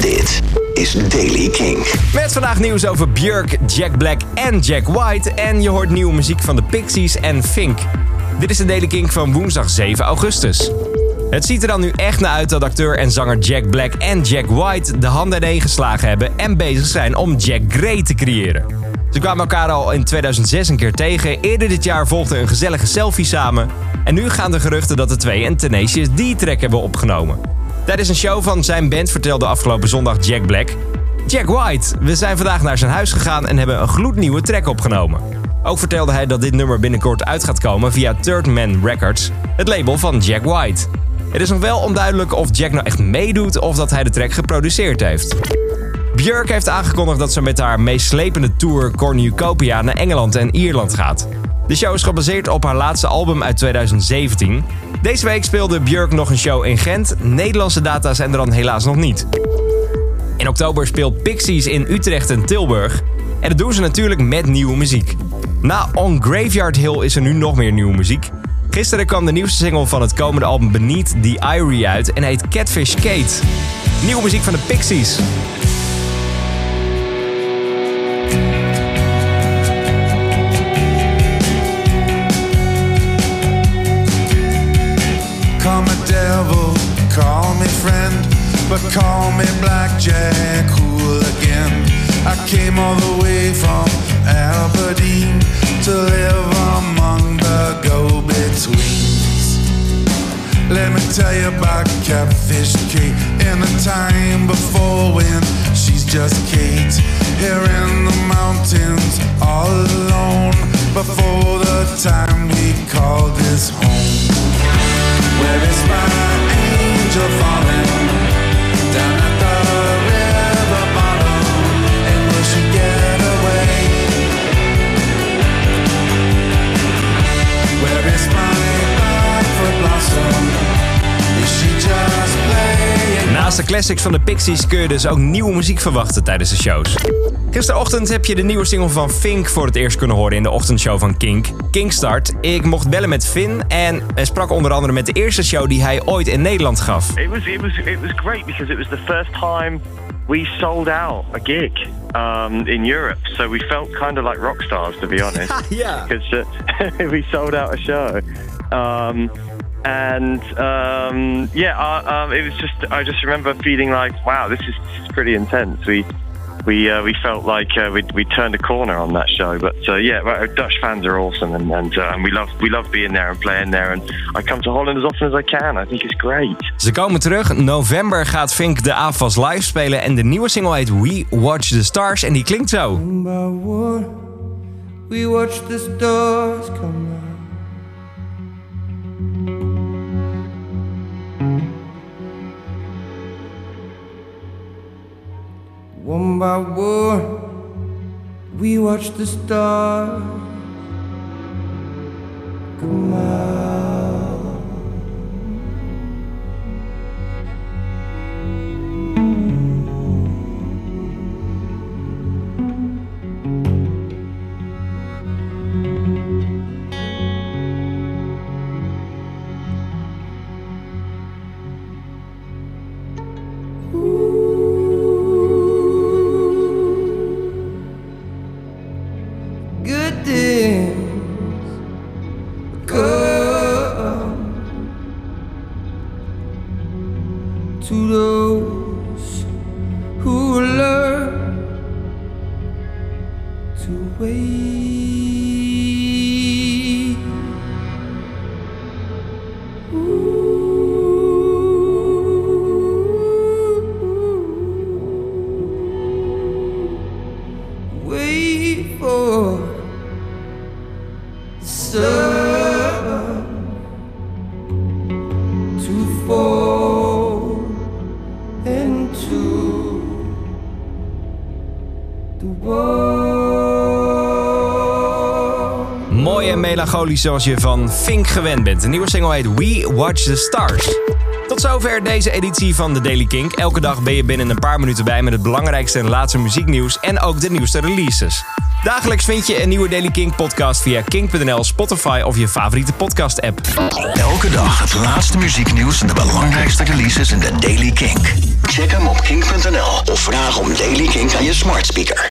Dit is Daily King. Met vandaag nieuws over Björk, Jack Black en Jack White. En je hoort nieuwe muziek van de Pixies en Fink. Dit is de Daily King van woensdag 7 augustus. Het ziet er dan nu echt naar uit dat acteur en zanger Jack Black en Jack White de handen ineen geslagen hebben en bezig zijn om Jack Gray te creëren. Ze kwamen elkaar al in 2006 een keer tegen. Eerder dit jaar volgde een gezellige selfie samen. En nu gaan de geruchten dat de twee een Tenacious D-track hebben opgenomen. Tijdens een show van zijn band vertelde afgelopen zondag Jack Black... Jack White, we zijn vandaag naar zijn huis gegaan en hebben een gloednieuwe track opgenomen. Ook vertelde hij dat dit nummer binnenkort uit gaat komen via Third Man Records, het label van Jack White. Het is nog wel onduidelijk of Jack nou echt meedoet of dat hij de track geproduceerd heeft. Björk heeft aangekondigd dat ze met haar meeslepende tour Cornucopia naar Engeland en Ierland gaat. De show is gebaseerd op haar laatste album uit 2017. Deze week speelde Björk nog een show in Gent. Nederlandse data zijn er dan helaas nog niet. In oktober speelt Pixies in Utrecht en Tilburg. En dat doen ze natuurlijk met nieuwe muziek. Na On Graveyard Hill is er nu nog meer nieuwe muziek. Gisteren kwam de nieuwste single van het komende album Beneath the Irie uit en heet Catfish Kate. Nieuwe muziek van de Pixies. Devil, call me friend, but call me blackjack hooligan. I came all the way from Aberdeen to live among the go-betweens. Let me tell you about Catfish Kate in the time before when she's just Kate. Here in the mountains, all alone, before the time we call this home. Where is my angel falling? Naast de classics van de Pixies kun je dus ook nieuwe muziek verwachten tijdens de shows. Gisterochtend heb je de nieuwe single van Fink voor het eerst kunnen horen in de ochtendshow van Kink, Kinkstart. Ik mocht bellen met Finn en hij sprak onder andere met de eerste show die hij ooit in Nederland gaf. It was it was it was great because it was the first time we sold out a gig um, in Europe. So we felt kind of like rock stars, to be honest. Yeah. Because uh, we sold out a show. Um, and um, yeah, uh, um, it was just I just remember feeling like, wow, this is, this is pretty intense. We we uh, we felt like uh, we we turned a corner on that show. But uh, yeah, Dutch fans are awesome, and and, uh, and we love we love being there and playing there. And I come to Holland as often as I can. I think it's great. Ze komen terug. November gaat Fink de AFAS live spelen en de nieuwe single heet We Watch the Stars en die klinkt zo. One by one, we watch the stars come By one, we watch the stars come out. To those who learn to wait. En melancholisch zoals je van Fink gewend bent. De nieuwe single heet We Watch the Stars. Tot zover deze editie van de Daily Kink. Elke dag ben je binnen een paar minuten bij met het belangrijkste en laatste muzieknieuws en ook de nieuwste releases. Dagelijks vind je een nieuwe Daily Kink podcast via kink.nl, Spotify of je favoriete podcast app. Elke dag het laatste muzieknieuws en de belangrijkste releases in de Daily Kink. Check hem op kink.nl of vraag om Daily Kink aan je smart speaker.